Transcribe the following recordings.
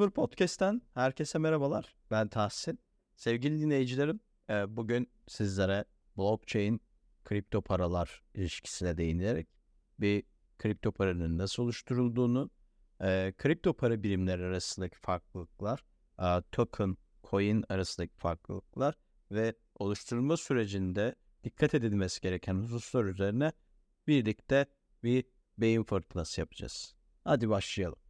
3.0 Podcast'ten herkese merhabalar. Ben Tahsin. Sevgili dinleyicilerim, e, bugün sizlere blockchain, kripto paralar ilişkisine değinerek bir kripto paranın nasıl oluşturulduğunu, e, kripto para birimleri arasındaki farklılıklar, e, token, coin arasındaki farklılıklar ve oluşturulma sürecinde dikkat edilmesi gereken hususlar üzerine birlikte bir beyin fırtınası yapacağız. Hadi başlayalım.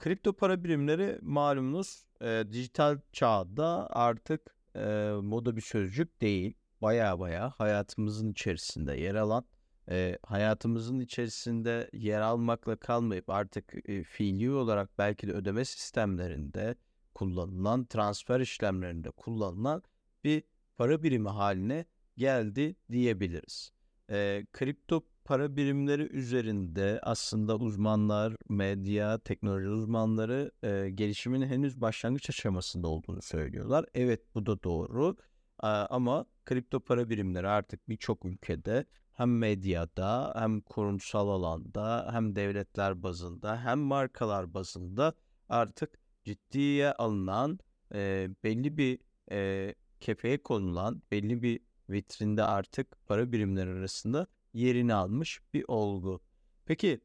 Kripto para birimleri malumunuz e, dijital çağda artık e, moda bir sözcük değil. Baya baya hayatımızın içerisinde yer alan, e, hayatımızın içerisinde yer almakla kalmayıp artık e, fiili olarak belki de ödeme sistemlerinde kullanılan, transfer işlemlerinde kullanılan bir para birimi haline geldi diyebiliriz. E, kripto para birimleri üzerinde aslında uzmanlar, medya, teknoloji uzmanları e, gelişimin henüz başlangıç aşamasında olduğunu söylüyorlar. Evet bu da doğru e, ama kripto para birimleri artık birçok ülkede hem medyada hem kurumsal alanda hem devletler bazında hem markalar bazında artık ciddiye alınan e, belli bir e, kefeye konulan belli bir vitrinde artık para birimleri arasında yerini almış bir olgu. Peki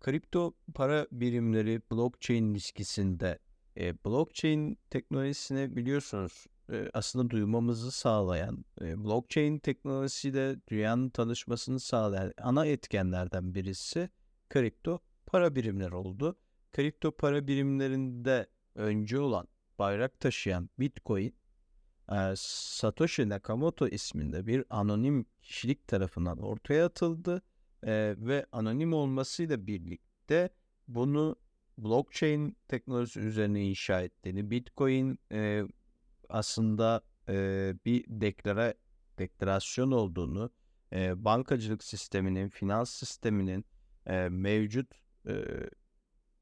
kripto para birimleri blockchain ilişkisinde e, blockchain teknolojisini biliyorsunuz e, aslında duymamızı sağlayan e, blockchain teknolojisiyle dünyanın tanışmasını sağlayan ana etkenlerden birisi kripto para birimleri oldu. Kripto para birimlerinde önce olan bayrak taşıyan Bitcoin Satoshi Nakamoto isminde bir anonim kişilik tarafından ortaya atıldı ve anonim olmasıyla birlikte bunu blockchain teknolojisi üzerine inşa ettiğini, Bitcoin aslında bir deklara deklarasyon olduğunu, bankacılık sisteminin, finans sisteminin mevcut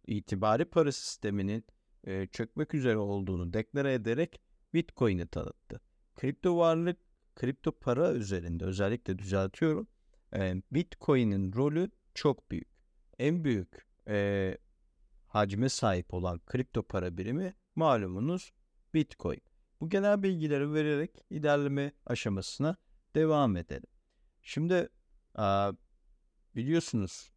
itibari para sisteminin çökmek üzere olduğunu deklare ederek Bitcoin'i tanıttı. Kripto varlık, kripto para üzerinde özellikle düzeltiyorum. Bitcoin'in rolü çok büyük. En büyük e, hacme sahip olan kripto para birimi malumunuz Bitcoin. Bu genel bilgileri vererek ilerleme aşamasına devam edelim. Şimdi biliyorsunuz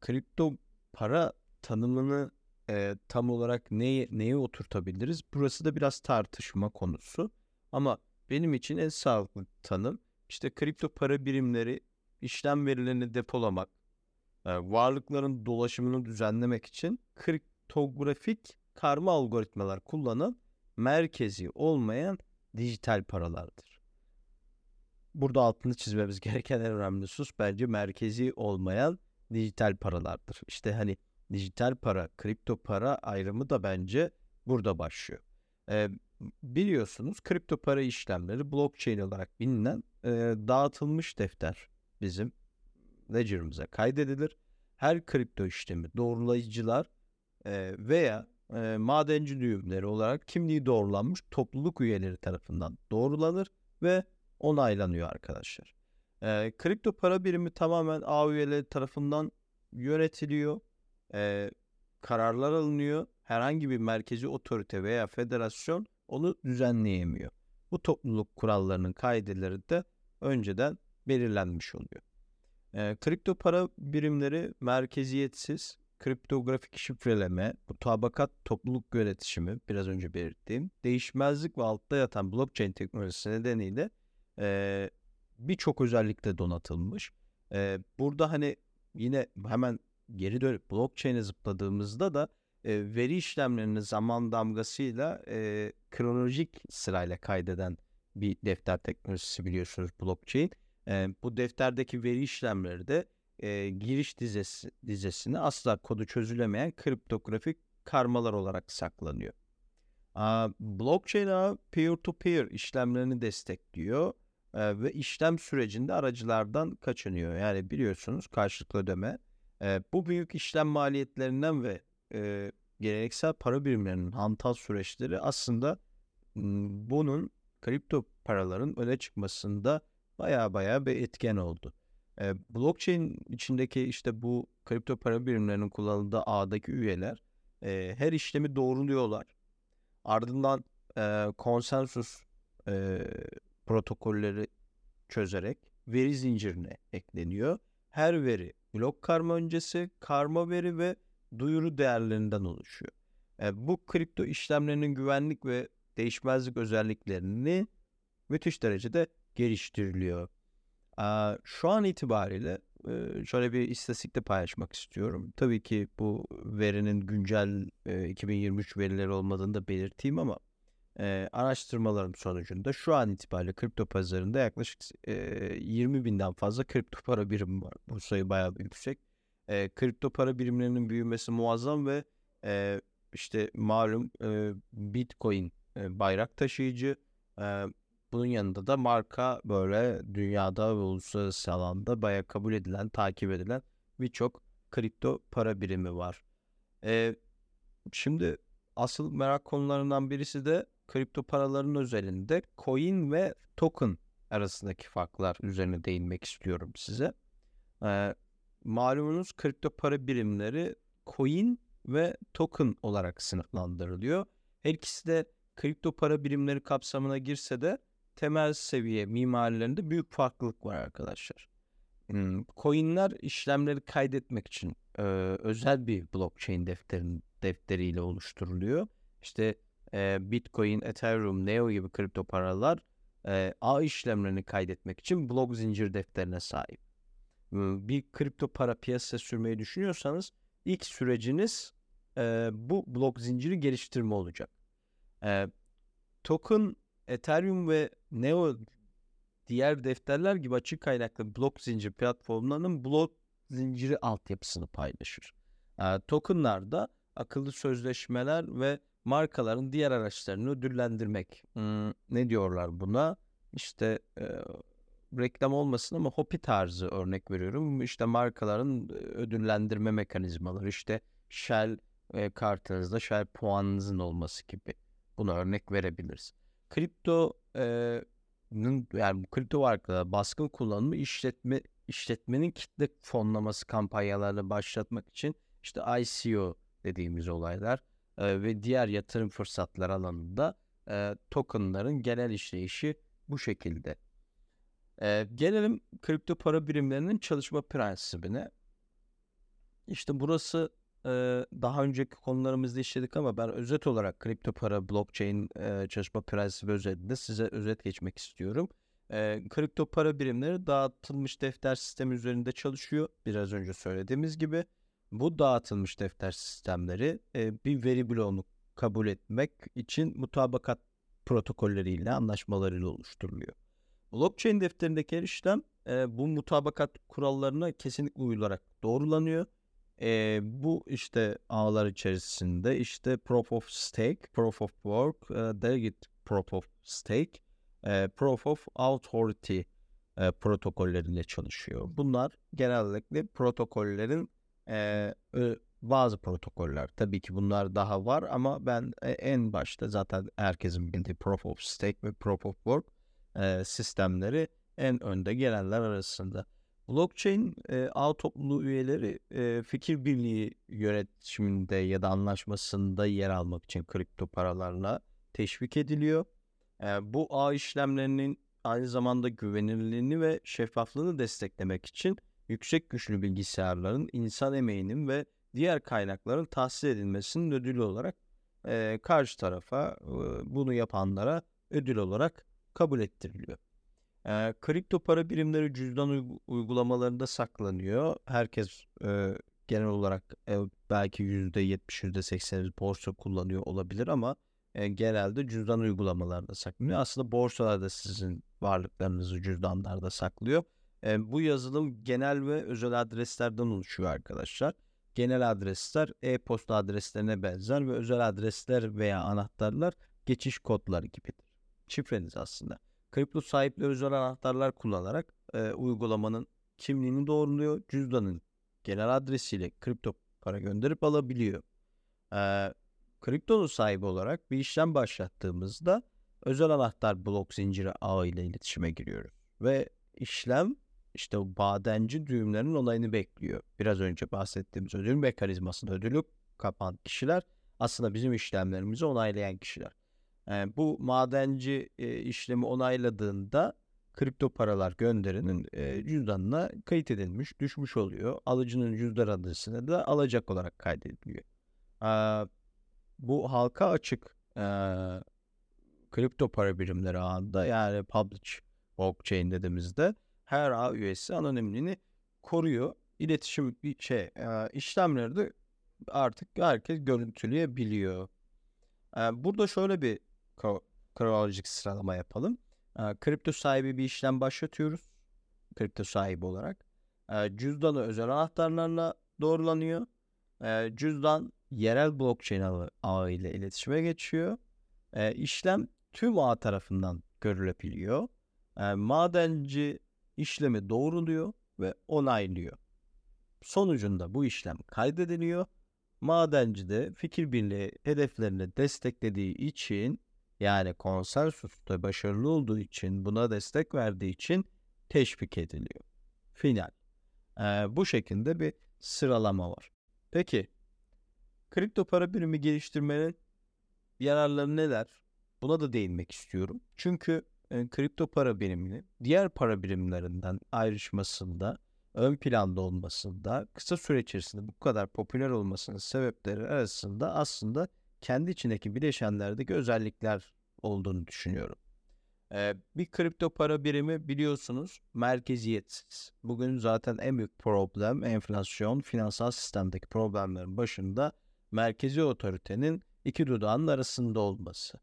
kripto para tanımını e, tam olarak neye, neye oturtabiliriz? Burası da biraz tartışma konusu. Ama benim için en sağlıklı tanım işte kripto para birimleri işlem verilerini depolamak, e, varlıkların dolaşımını düzenlemek için kriptografik karma algoritmalar kullanan merkezi olmayan dijital paralardır. Burada altını çizmemiz gereken en önemli sus bence merkezi olmayan dijital paralardır. İşte hani dijital para, kripto para ayrımı da bence burada başlıyor. E, biliyorsunuz kripto para işlemleri blockchain olarak bilinen e, dağıtılmış defter bizim ledger'ımıza kaydedilir. Her kripto işlemi doğrulayıcılar e, veya e, madenci düğümleri olarak kimliği doğrulanmış topluluk üyeleri tarafından doğrulanır ve onaylanıyor arkadaşlar. E, kripto para birimi tamamen ağ üyeleri tarafından yönetiliyor e, kararlar alınıyor. Herhangi bir merkezi otorite veya federasyon onu düzenleyemiyor. Bu topluluk kurallarının kaideleri de önceden belirlenmiş oluyor. E, kripto para birimleri merkeziyetsiz, kriptografik şifreleme, mutabakat topluluk yönetişimi biraz önce belirttiğim, değişmezlik ve altta yatan blockchain teknolojisi nedeniyle e, birçok özellikle donatılmış. E, burada hani yine hemen geri dönüp blockchain'e zıpladığımızda da e, veri işlemlerini zaman damgasıyla e, kronolojik sırayla kaydeden bir defter teknolojisi biliyorsunuz blockchain. E, bu defterdeki veri işlemleri de e, giriş dizesi, dizesini asla kodu çözülemeyen kriptografik karmalar olarak saklanıyor. A, blockchain ağı peer-to-peer işlemlerini destekliyor e, ve işlem sürecinde aracılardan kaçınıyor. Yani biliyorsunuz karşılıklı ödeme e, bu büyük işlem maliyetlerinden ve e, geleneksel para birimlerinin hantal süreçleri aslında bunun kripto paraların öne çıkmasında baya baya bir etken oldu. E, blockchain içindeki işte bu kripto para birimlerinin kullanıldığı ağdaki üyeler e, her işlemi doğruluyorlar. Ardından e, konsensus e, protokolleri çözerek veri zincirine ekleniyor. Her veri blok karma öncesi, karma veri ve duyuru değerlerinden oluşuyor. E, bu kripto işlemlerinin güvenlik ve değişmezlik özelliklerini müthiş derecede geliştiriliyor. E, şu an itibariyle e, şöyle bir istatistikte paylaşmak istiyorum. Tabii ki bu verinin güncel e, 2023 verileri olmadığını da belirteyim ama e, araştırmalarım sonucunda şu an itibariyle kripto pazarında yaklaşık e, 20 binden fazla kripto para birimi var. Bu sayı bayağı yüksek. E, kripto para birimlerinin büyümesi muazzam ve e, işte malum e, Bitcoin e, bayrak taşıyıcı. E, bunun yanında da marka böyle dünyada ve uluslararası alanda bayağı kabul edilen, takip edilen birçok kripto para birimi var. E, şimdi asıl merak konularından birisi de kripto paraların özelinde coin ve token arasındaki farklar üzerine değinmek istiyorum size. Ee, malumunuz kripto para birimleri coin ve token olarak sınıflandırılıyor. Her ikisi de kripto para birimleri kapsamına girse de temel seviye mimarilerinde büyük farklılık var arkadaşlar. Hmm, coinler işlemleri kaydetmek için e, özel bir blockchain defterin defteriyle oluşturuluyor. İşte e, Bitcoin, Ethereum, Neo gibi kripto paralar e, ağ işlemlerini kaydetmek için blok zincir defterine sahip. Bir kripto para piyasaya sürmeyi düşünüyorsanız ilk süreciniz e, bu blok zinciri geliştirme olacak. E, token, Ethereum ve Neo diğer defterler gibi açık kaynaklı blok zincir platformlarının blok zinciri altyapısını paylaşır. E, tokenlar da akıllı sözleşmeler ve markaların diğer araçlarını ödüllendirmek. Hmm, ne diyorlar buna? İşte e, reklam olmasın ama hopi tarzı örnek veriyorum. İşte markaların ödüllendirme mekanizmaları işte Shell e, kartınızda Shell puanınızın olması gibi. Buna örnek verebiliriz. Kripto e, yani kripto varlıklara baskın kullanımı işletme işletmenin kitle fonlaması kampanyalarını başlatmak için işte ICO dediğimiz olaylar ve diğer yatırım fırsatları alanında e, tokenların genel işleyişi bu şekilde. E, gelelim kripto para birimlerinin çalışma prensibine. İşte burası e, daha önceki konularımızda işledik ama ben özet olarak kripto para blockchain e, çalışma prensibi özelinde size özet geçmek istiyorum. E, kripto para birimleri dağıtılmış defter sistemi üzerinde çalışıyor. Biraz önce söylediğimiz gibi. Bu dağıtılmış defter sistemleri e, bir veri bloğunu kabul etmek için mutabakat protokolleriyle, anlaşmalarıyla oluşturuluyor. Blockchain defterindeki her işlem e, bu mutabakat kurallarına kesinlikle uyularak doğrulanıyor. E, bu işte ağlar içerisinde işte Proof of Stake, Proof of Work, e, Delegate Proof of Stake, e, Proof of Authority e, protokolleriyle çalışıyor. Bunlar genellikle protokollerin e, bazı protokoller tabii ki bunlar daha var ama ben en başta zaten herkesin bildiği Proof of Stake ve Proof of Work e, sistemleri en önde gelenler arasında. Blockchain e, ağ topluluğu üyeleri e, fikir birliği yönetiminde ya da anlaşmasında yer almak için kripto paralarla teşvik ediliyor. E, bu ağ işlemlerinin aynı zamanda güvenilirliğini ve şeffaflığını desteklemek için yüksek güçlü bilgisayarların insan emeğinin ve diğer kaynakların tahsis edilmesinin ödülü olarak e, karşı tarafa e, bunu yapanlara ödül olarak kabul ettiriliyor. E, kripto para birimleri cüzdan uygulamalarında saklanıyor. Herkes e, genel olarak e, belki %70 %80 borsa kullanıyor olabilir ama e, genelde cüzdan uygulamalarında saklanıyor. Aslında borsalarda sizin varlıklarınızı cüzdanlarda saklıyor. E, bu yazılım genel ve özel adreslerden oluşuyor arkadaşlar. Genel adresler e-posta adreslerine benzer ve özel adresler veya anahtarlar geçiş kodları gibidir. Şifreniz aslında. Kripto sahipleri özel anahtarlar kullanarak e, uygulamanın kimliğini doğruluyor. Cüzdanın genel adresiyle kripto para gönderip alabiliyor. E, kriptonun sahibi olarak bir işlem başlattığımızda özel anahtar blok zinciri ağı ile iletişime giriyoruz. Ve işlem işte o badenci düğümlerin olayını bekliyor. Biraz önce bahsettiğimiz ödül mekanizmasının ödülü kapan kişiler aslında bizim işlemlerimizi onaylayan kişiler. E, bu madenci e, işlemi onayladığında kripto paralar gönderinin e, cüzdanına kayıt edilmiş, düşmüş oluyor. Alıcının cüzdan adresine de alacak olarak kaydediliyor. E, bu halka açık e, kripto para birimleri ağında yani public blockchain dediğimizde her ağ üyesi anonimliğini koruyor. İletişim şey işlemleri de artık herkes görüntüleyebiliyor. Burada şöyle bir kronolojik sıralama yapalım. Kripto sahibi bir işlem başlatıyoruz. Kripto sahibi olarak. Cüzdanı özel anahtarlarla doğrulanıyor. Cüzdan yerel blockchain ağı, ile iletişime geçiyor. İşlem tüm ağ tarafından görülebiliyor. Madenci işlemi doğruluyor ve onaylıyor. Sonucunda bu işlem kaydediliyor. Madenci de fikir birliği hedeflerini desteklediği için yani konsensusta başarılı olduğu için buna destek verdiği için teşvik ediliyor. Final. Ee, bu şekilde bir sıralama var. Peki kripto para birimi geliştirmenin yararları neler? Buna da değinmek istiyorum. Çünkü e, kripto para birimini diğer para birimlerinden ayrışmasında, ön planda olmasında, kısa süre içerisinde bu kadar popüler olmasının sebepleri arasında aslında kendi içindeki bileşenlerdeki özellikler olduğunu düşünüyorum. Ee, bir kripto para birimi biliyorsunuz merkeziyetsiz. Bugün zaten en büyük problem enflasyon, finansal sistemdeki problemlerin başında merkezi otoritenin iki dudağının arasında olması.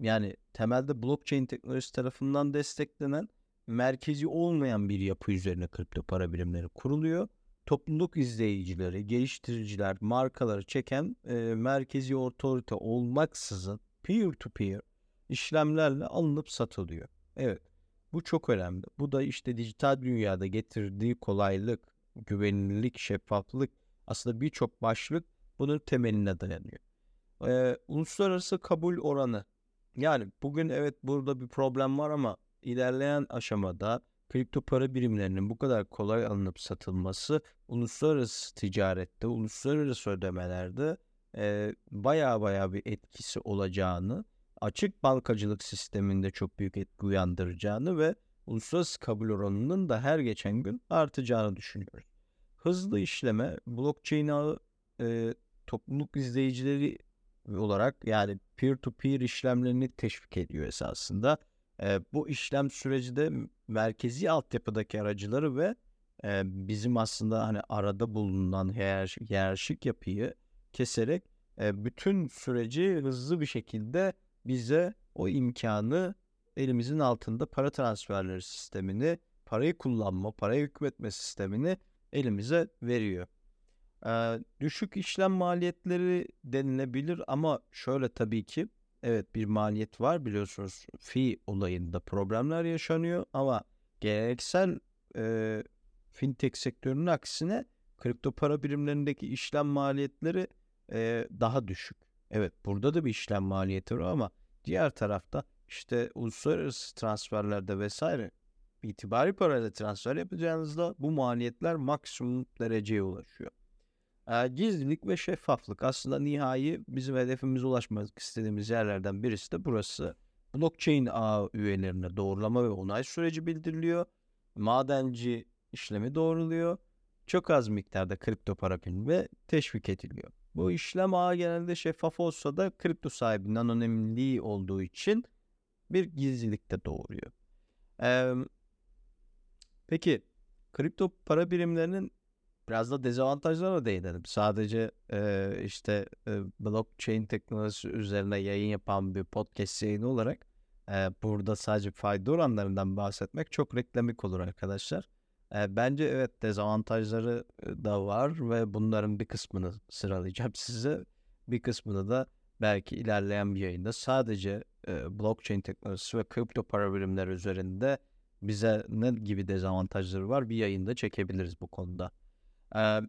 Yani temelde blockchain teknolojisi tarafından desteklenen merkezi olmayan bir yapı üzerine kripto para birimleri kuruluyor. Topluluk izleyicileri, geliştiriciler, markaları çeken e, merkezi otorite olmaksızın peer to peer işlemlerle alınıp satılıyor. Evet bu çok önemli. Bu da işte dijital dünyada getirdiği kolaylık, güvenilirlik, şeffaflık aslında birçok başlık bunun temeline dayanıyor. Ee, uluslararası kabul oranı yani bugün evet burada bir problem var ama ilerleyen aşamada kripto para birimlerinin bu kadar kolay alınıp satılması uluslararası ticarette, uluslararası ödemelerde baya baya bir etkisi olacağını, açık bankacılık sisteminde çok büyük etki uyandıracağını ve uluslararası kabul oranının da her geçen gün artacağını düşünüyoruz. Hızlı işleme, blockchain ağı e, topluluk izleyicileri olarak yani peer to peer işlemlerini teşvik ediyor esasında. E, bu işlem süreci de merkezi altyapıdaki aracıları ve e, bizim aslında hani arada bulunan hiyerarşik, hiyerarşik yapıyı keserek e, bütün süreci hızlı bir şekilde bize o imkanı elimizin altında para transferleri sistemini, parayı kullanma, parayı hükmetme sistemini elimize veriyor. Ee, düşük işlem maliyetleri denilebilir ama şöyle tabii ki evet bir maliyet var biliyorsunuz fi olayında problemler yaşanıyor ama geleneksel e, fintech sektörünün aksine kripto para birimlerindeki işlem maliyetleri e, daha düşük. Evet burada da bir işlem maliyeti var ama diğer tarafta işte uluslararası transferlerde vesaire itibari parayla transfer yapacağınızda bu maliyetler maksimum dereceye ulaşıyor. Gizlilik ve şeffaflık aslında nihai bizim hedefimize ulaşmak istediğimiz yerlerden birisi de burası. Blockchain ağ üyelerine doğrulama ve onay süreci bildiriliyor. Madenci işlemi doğruluyor. Çok az miktarda kripto para ve teşvik ediliyor. Bu işlem ağı genelde şeffaf olsa da kripto sahibinin anonimliği olduğu için bir gizlilik de doğuruyor. Ee, peki kripto para birimlerinin biraz da dezavantajlarına değinelim. Sadece e, işte e, blockchain teknolojisi üzerine yayın yapan bir podcast yayını olarak e, burada sadece fayda oranlarından bahsetmek çok reklamik olur arkadaşlar. E, bence evet dezavantajları da var ve bunların bir kısmını sıralayacağım size. Bir kısmını da belki ilerleyen bir yayında sadece e, blockchain teknolojisi ve kripto para birimleri üzerinde bize ne gibi dezavantajları var bir yayında çekebiliriz bu konuda. E,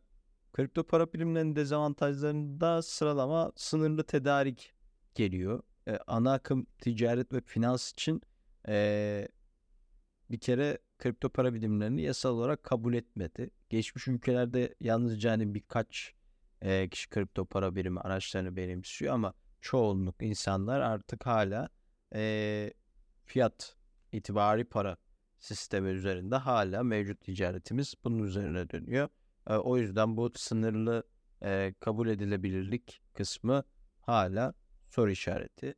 kripto para birimlerinin dezavantajlarında sıralama sınırlı tedarik geliyor. E, ana akım ticaret ve finans için e, bir kere kripto para birimlerini yasal olarak kabul etmedi. Geçmiş ülkelerde yalnızca hani birkaç e, kişi kripto para birimi araçlarını benimsiyor ama çoğunluk insanlar artık hala e, fiyat itibari para sistemi üzerinde hala mevcut ticaretimiz bunun üzerine dönüyor. O yüzden bu sınırlı e, kabul edilebilirlik kısmı hala soru işareti.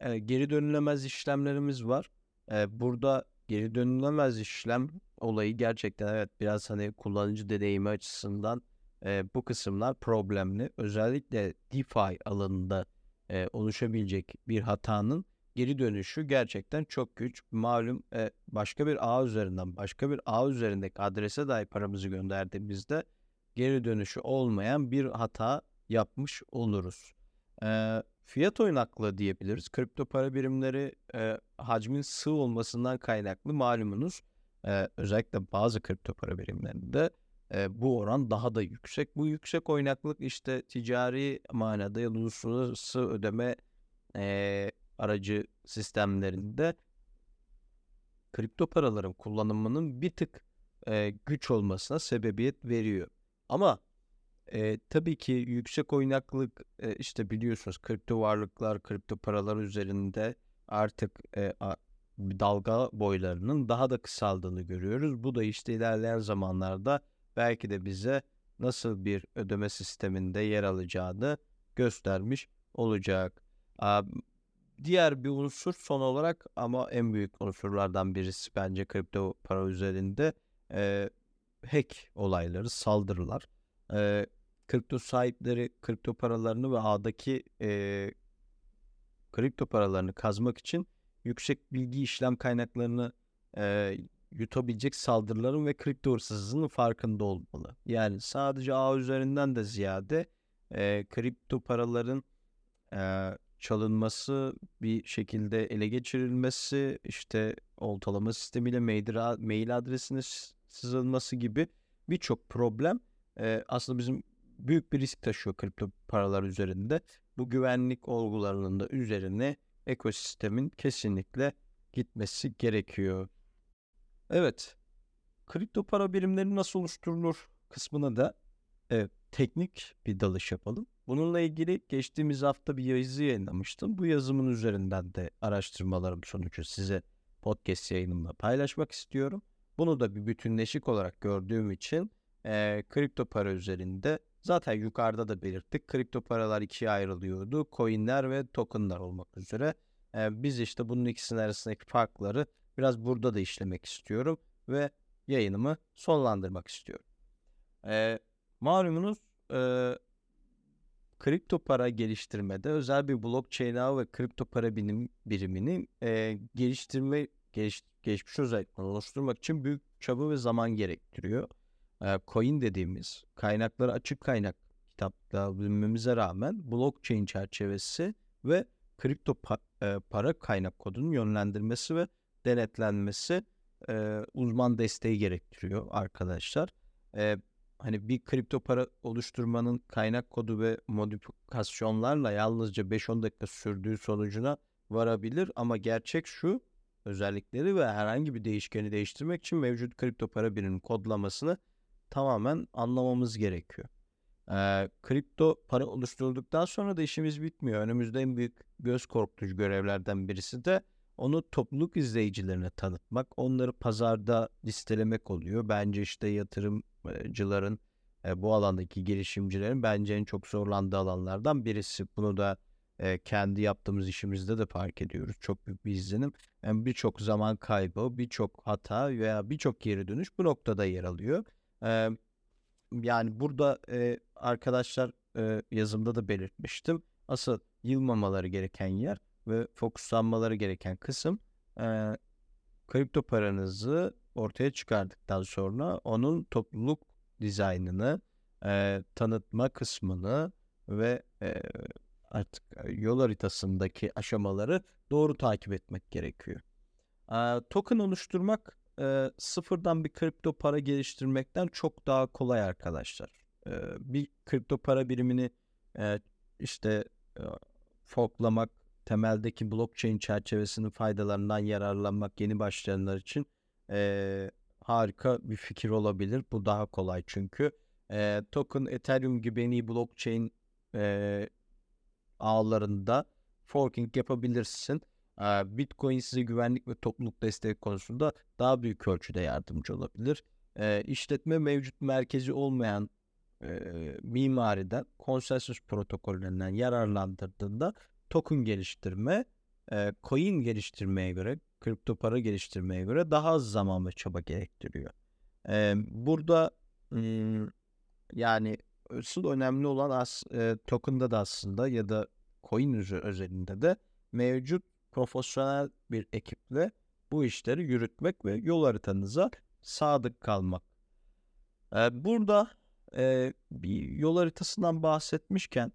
E, geri dönülemez işlemlerimiz var. E, burada geri dönülemez işlem olayı gerçekten evet biraz hani kullanıcı deneyimi açısından e, bu kısımlar problemli. Özellikle DeFi alanında e, oluşabilecek bir hatanın geri dönüşü gerçekten çok güç. Malum e, başka bir ağ üzerinden başka bir ağ üzerindeki adrese dahi paramızı gönderdiğimizde geri dönüşü olmayan bir hata yapmış oluruz. E, fiyat oynaklığı diyebiliriz. Kripto para birimleri e, hacmin sığ olmasından kaynaklı malumunuz. E, özellikle bazı kripto para birimlerinde e, bu oran daha da yüksek. Bu yüksek oynaklık işte ticari manada ya da uluslararası ödeme e, aracı sistemlerinde kripto paraların kullanımının bir tık e, güç olmasına sebebiyet veriyor. Ama e, tabii ki yüksek oynaklık e, işte biliyorsunuz kripto varlıklar, kripto paralar üzerinde artık e, a, dalga boylarının daha da kısaldığını görüyoruz. Bu da işte ilerleyen zamanlarda belki de bize nasıl bir ödeme sisteminde yer alacağını göstermiş olacak. Diğer bir unsur son olarak ama en büyük unsurlardan birisi bence kripto para üzerinde e, hack olayları, saldırılar. E, kripto sahipleri kripto paralarını ve ağdaki e, kripto paralarını kazmak için yüksek bilgi işlem kaynaklarını e, yutabilecek saldırıların ve kripto hırsızlığının farkında olmalı. Yani sadece ağ üzerinden de ziyade e, kripto paraların e, çalınması, bir şekilde ele geçirilmesi, işte oltalama sistemiyle mail, adresine sızılması gibi birçok problem e, aslında bizim büyük bir risk taşıyor kripto paralar üzerinde. Bu güvenlik olgularının da üzerine ekosistemin kesinlikle gitmesi gerekiyor. Evet, kripto para birimleri nasıl oluşturulur kısmına da evet, teknik bir dalış yapalım. Bununla ilgili geçtiğimiz hafta bir yazı yayınlamıştım. Bu yazımın üzerinden de araştırmalarım sonucu size podcast yayınımla paylaşmak istiyorum. Bunu da bir bütünleşik olarak gördüğüm için e, kripto para üzerinde zaten yukarıda da belirttik. Kripto paralar ikiye ayrılıyordu. Coinler ve tokenlar olmak üzere. E, biz işte bunun ikisinin arasındaki farkları biraz burada da işlemek istiyorum ve yayınımı sonlandırmak istiyorum. E, malumunuz e, kripto para geliştirmede özel bir blockchain ağı ve kripto para binim, birimini e, geliştirme geliş, geçmiş özelliklerini oluşturmak için büyük çaba ve zaman gerektiriyor. E, coin dediğimiz kaynakları açık kaynak kitapta bilmemize rağmen blockchain çerçevesi ve kripto pa, e, para kaynak kodunun yönlendirmesi ve denetlenmesi e, uzman desteği gerektiriyor arkadaşlar. E, hani bir kripto para oluşturmanın kaynak kodu ve modifikasyonlarla yalnızca 5-10 dakika sürdüğü sonucuna varabilir ama gerçek şu özellikleri ve herhangi bir değişkeni değiştirmek için mevcut kripto para birinin kodlamasını tamamen anlamamız gerekiyor. Ee, kripto para oluşturulduktan sonra da işimiz bitmiyor. Önümüzde en büyük göz korkutucu görevlerden birisi de onu topluluk izleyicilerine tanıtmak, onları pazarda listelemek oluyor. Bence işte yatırımcıların, e, bu alandaki girişimcilerin bence en çok zorlandığı alanlardan birisi. Bunu da e, kendi yaptığımız işimizde de fark ediyoruz. Çok büyük bir izlenim. Yani birçok zaman kaybı, birçok hata veya birçok geri dönüş bu noktada yer alıyor. E, yani burada arkadaşlar yazımda da belirtmiştim. Asıl yılmamaları gereken yer ve fokuslanmaları gereken kısım e, kripto paranızı ortaya çıkardıktan sonra onun topluluk dizaynını e, tanıtma kısmını ve e, artık yol haritasındaki aşamaları doğru takip etmek gerekiyor. E, token oluşturmak e, sıfırdan bir kripto para geliştirmekten çok daha kolay arkadaşlar. E, bir kripto para birimini e, işte e, forklamak, temeldeki blockchain çerçevesinin faydalarından yararlanmak yeni başlayanlar için e, harika bir fikir olabilir. Bu daha kolay çünkü e, token Ethereum gibi en iyi blockchain e, ağlarında forking yapabilirsin. E, Bitcoin size güvenlik ve topluluk destek konusunda daha büyük ölçüde yardımcı olabilir. E, işletme mevcut merkezi olmayan e, mimariden konsensus protokollerinden yararlandırdığında token geliştirme e, coin geliştirmeye göre kripto para geliştirmeye göre daha az zaman ve çaba gerektiriyor. E, burada hmm, yani asıl önemli olan as, e, token'da da aslında ya da coin özelinde de mevcut profesyonel bir ekiple bu işleri yürütmek ve yol haritanıza sadık kalmak. E, burada e, bir yol haritasından bahsetmişken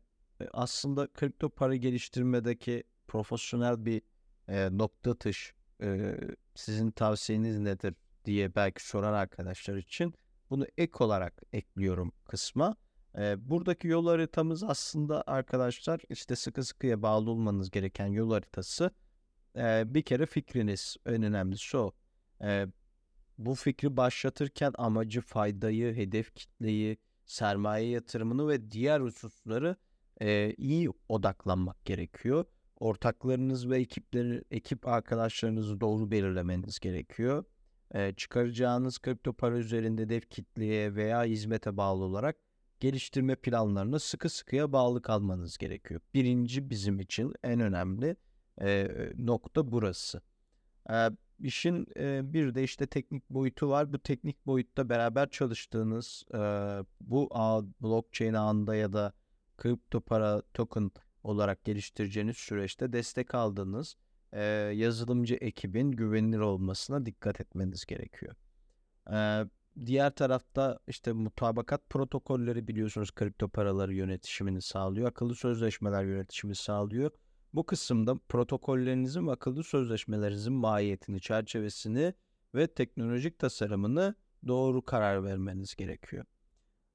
aslında kripto para geliştirmedeki profesyonel bir e, nokta atış e, sizin tavsiyeniz nedir diye belki soran arkadaşlar için bunu ek olarak ekliyorum kısma. E, buradaki yol haritamız aslında arkadaşlar işte sıkı sıkıya bağlı olmanız gereken yol haritası. E, bir kere fikriniz en önemlisi o. E, bu fikri başlatırken amacı, faydayı, hedef kitleyi, sermaye yatırımını ve diğer hususları e, iyi odaklanmak gerekiyor. Ortaklarınız ve ekipleri, ekip arkadaşlarınızı doğru belirlemeniz gerekiyor. E, çıkaracağınız kripto para üzerinde hedef kitleye veya hizmete bağlı olarak geliştirme planlarına sıkı sıkıya bağlı kalmanız gerekiyor. Birinci bizim için en önemli e, nokta burası. E, işin e, bir de işte teknik boyutu var. Bu teknik boyutta beraber çalıştığınız e, bu ağ, blockchain ağında ya da kripto para token olarak geliştireceğiniz süreçte destek aldığınız e, yazılımcı ekibin güvenilir olmasına dikkat etmeniz gerekiyor. E, diğer tarafta işte mutabakat protokolleri biliyorsunuz kripto paraları yönetişimini sağlıyor. Akıllı sözleşmeler yönetişimi sağlıyor. Bu kısımda protokollerinizin ve akıllı sözleşmelerinizin mahiyetini, çerçevesini ve teknolojik tasarımını doğru karar vermeniz gerekiyor.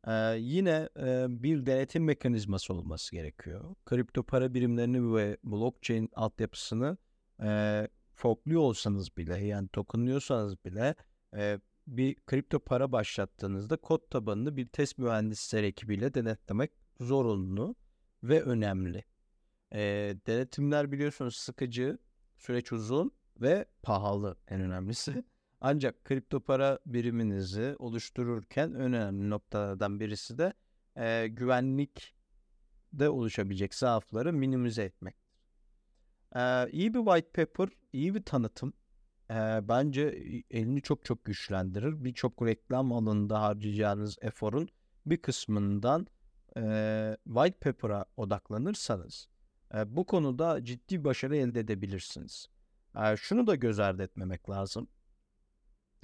Ee, yine e, bir denetim mekanizması olması gerekiyor. Kripto para birimlerini ve blockchain altyapısını e, forkluyor olsanız bile yani tokenlıyorsanız bile e, bir kripto para başlattığınızda kod tabanını bir test mühendisleri ekibiyle denetlemek zorunlu ve önemli. E, denetimler biliyorsunuz sıkıcı, süreç uzun ve pahalı en önemlisi. Ancak kripto para biriminizi oluştururken önemli noktalardan birisi de e, güvenlik de oluşabilecek zaafları minimize etmektir. E, iyi bir white paper, iyi bir tanıtım e, bence elini çok çok güçlendirir. Birçok reklam alanında harcayacağınız eforun bir kısmından e, white paper'a odaklanırsanız e, bu konuda ciddi başarı elde edebilirsiniz. E, şunu da göz ardı etmemek lazım.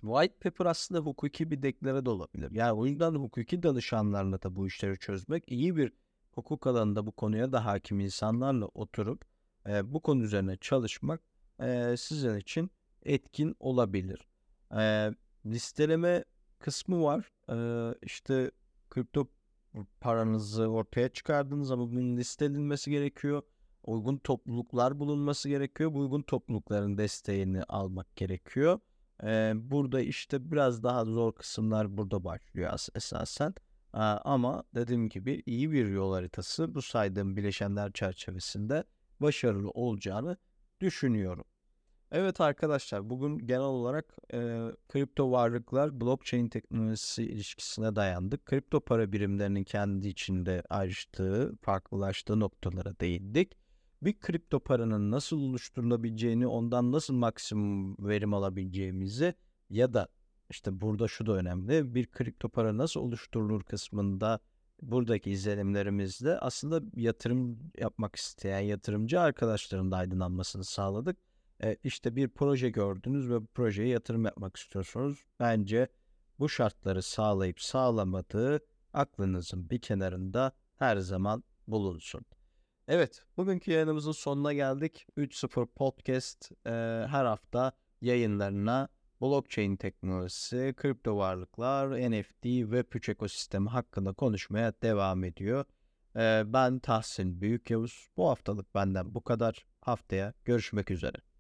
White paper aslında hukuki bir deklare de olabilir. Yani o yüzden hukuki danışanlarla da bu işleri çözmek, iyi bir hukuk alanında bu konuya da hakim insanlarla oturup e, bu konu üzerine çalışmak e, sizin için etkin olabilir. E, listeleme kısmı var. E, işte kripto paranızı ortaya çıkardınız ama bunun listelenmesi gerekiyor. Uygun topluluklar bulunması gerekiyor. Bu uygun toplulukların desteğini almak gerekiyor. Ee, burada işte biraz daha zor kısımlar burada başlıyor esasen. Ee, ama dediğim gibi iyi bir yol haritası bu saydığım bileşenler çerçevesinde başarılı olacağını düşünüyorum. Evet arkadaşlar bugün genel olarak e, kripto varlıklar blockchain teknolojisi ilişkisine dayandık. Kripto para birimlerinin kendi içinde ayrıştığı, farklılaştığı noktalara değindik bir kripto paranın nasıl oluşturulabileceğini, ondan nasıl maksimum verim alabileceğimizi ya da işte burada şu da önemli. Bir kripto para nasıl oluşturulur kısmında buradaki izlenimlerimizde aslında yatırım yapmak isteyen yatırımcı arkadaşların da aydınlanmasını sağladık. E, işte bir proje gördünüz ve bu projeye yatırım yapmak istiyorsunuz. Bence bu şartları sağlayıp sağlamadığı aklınızın bir kenarında her zaman bulunsun. Evet, bugünkü yayınımızın sonuna geldik. 3.0 Podcast e, her hafta yayınlarına blockchain teknolojisi, kripto varlıklar, NFT, Web3 ekosistemi hakkında konuşmaya devam ediyor. E, ben Tahsin Büyük Yavuz. Bu haftalık benden bu kadar. Haftaya görüşmek üzere.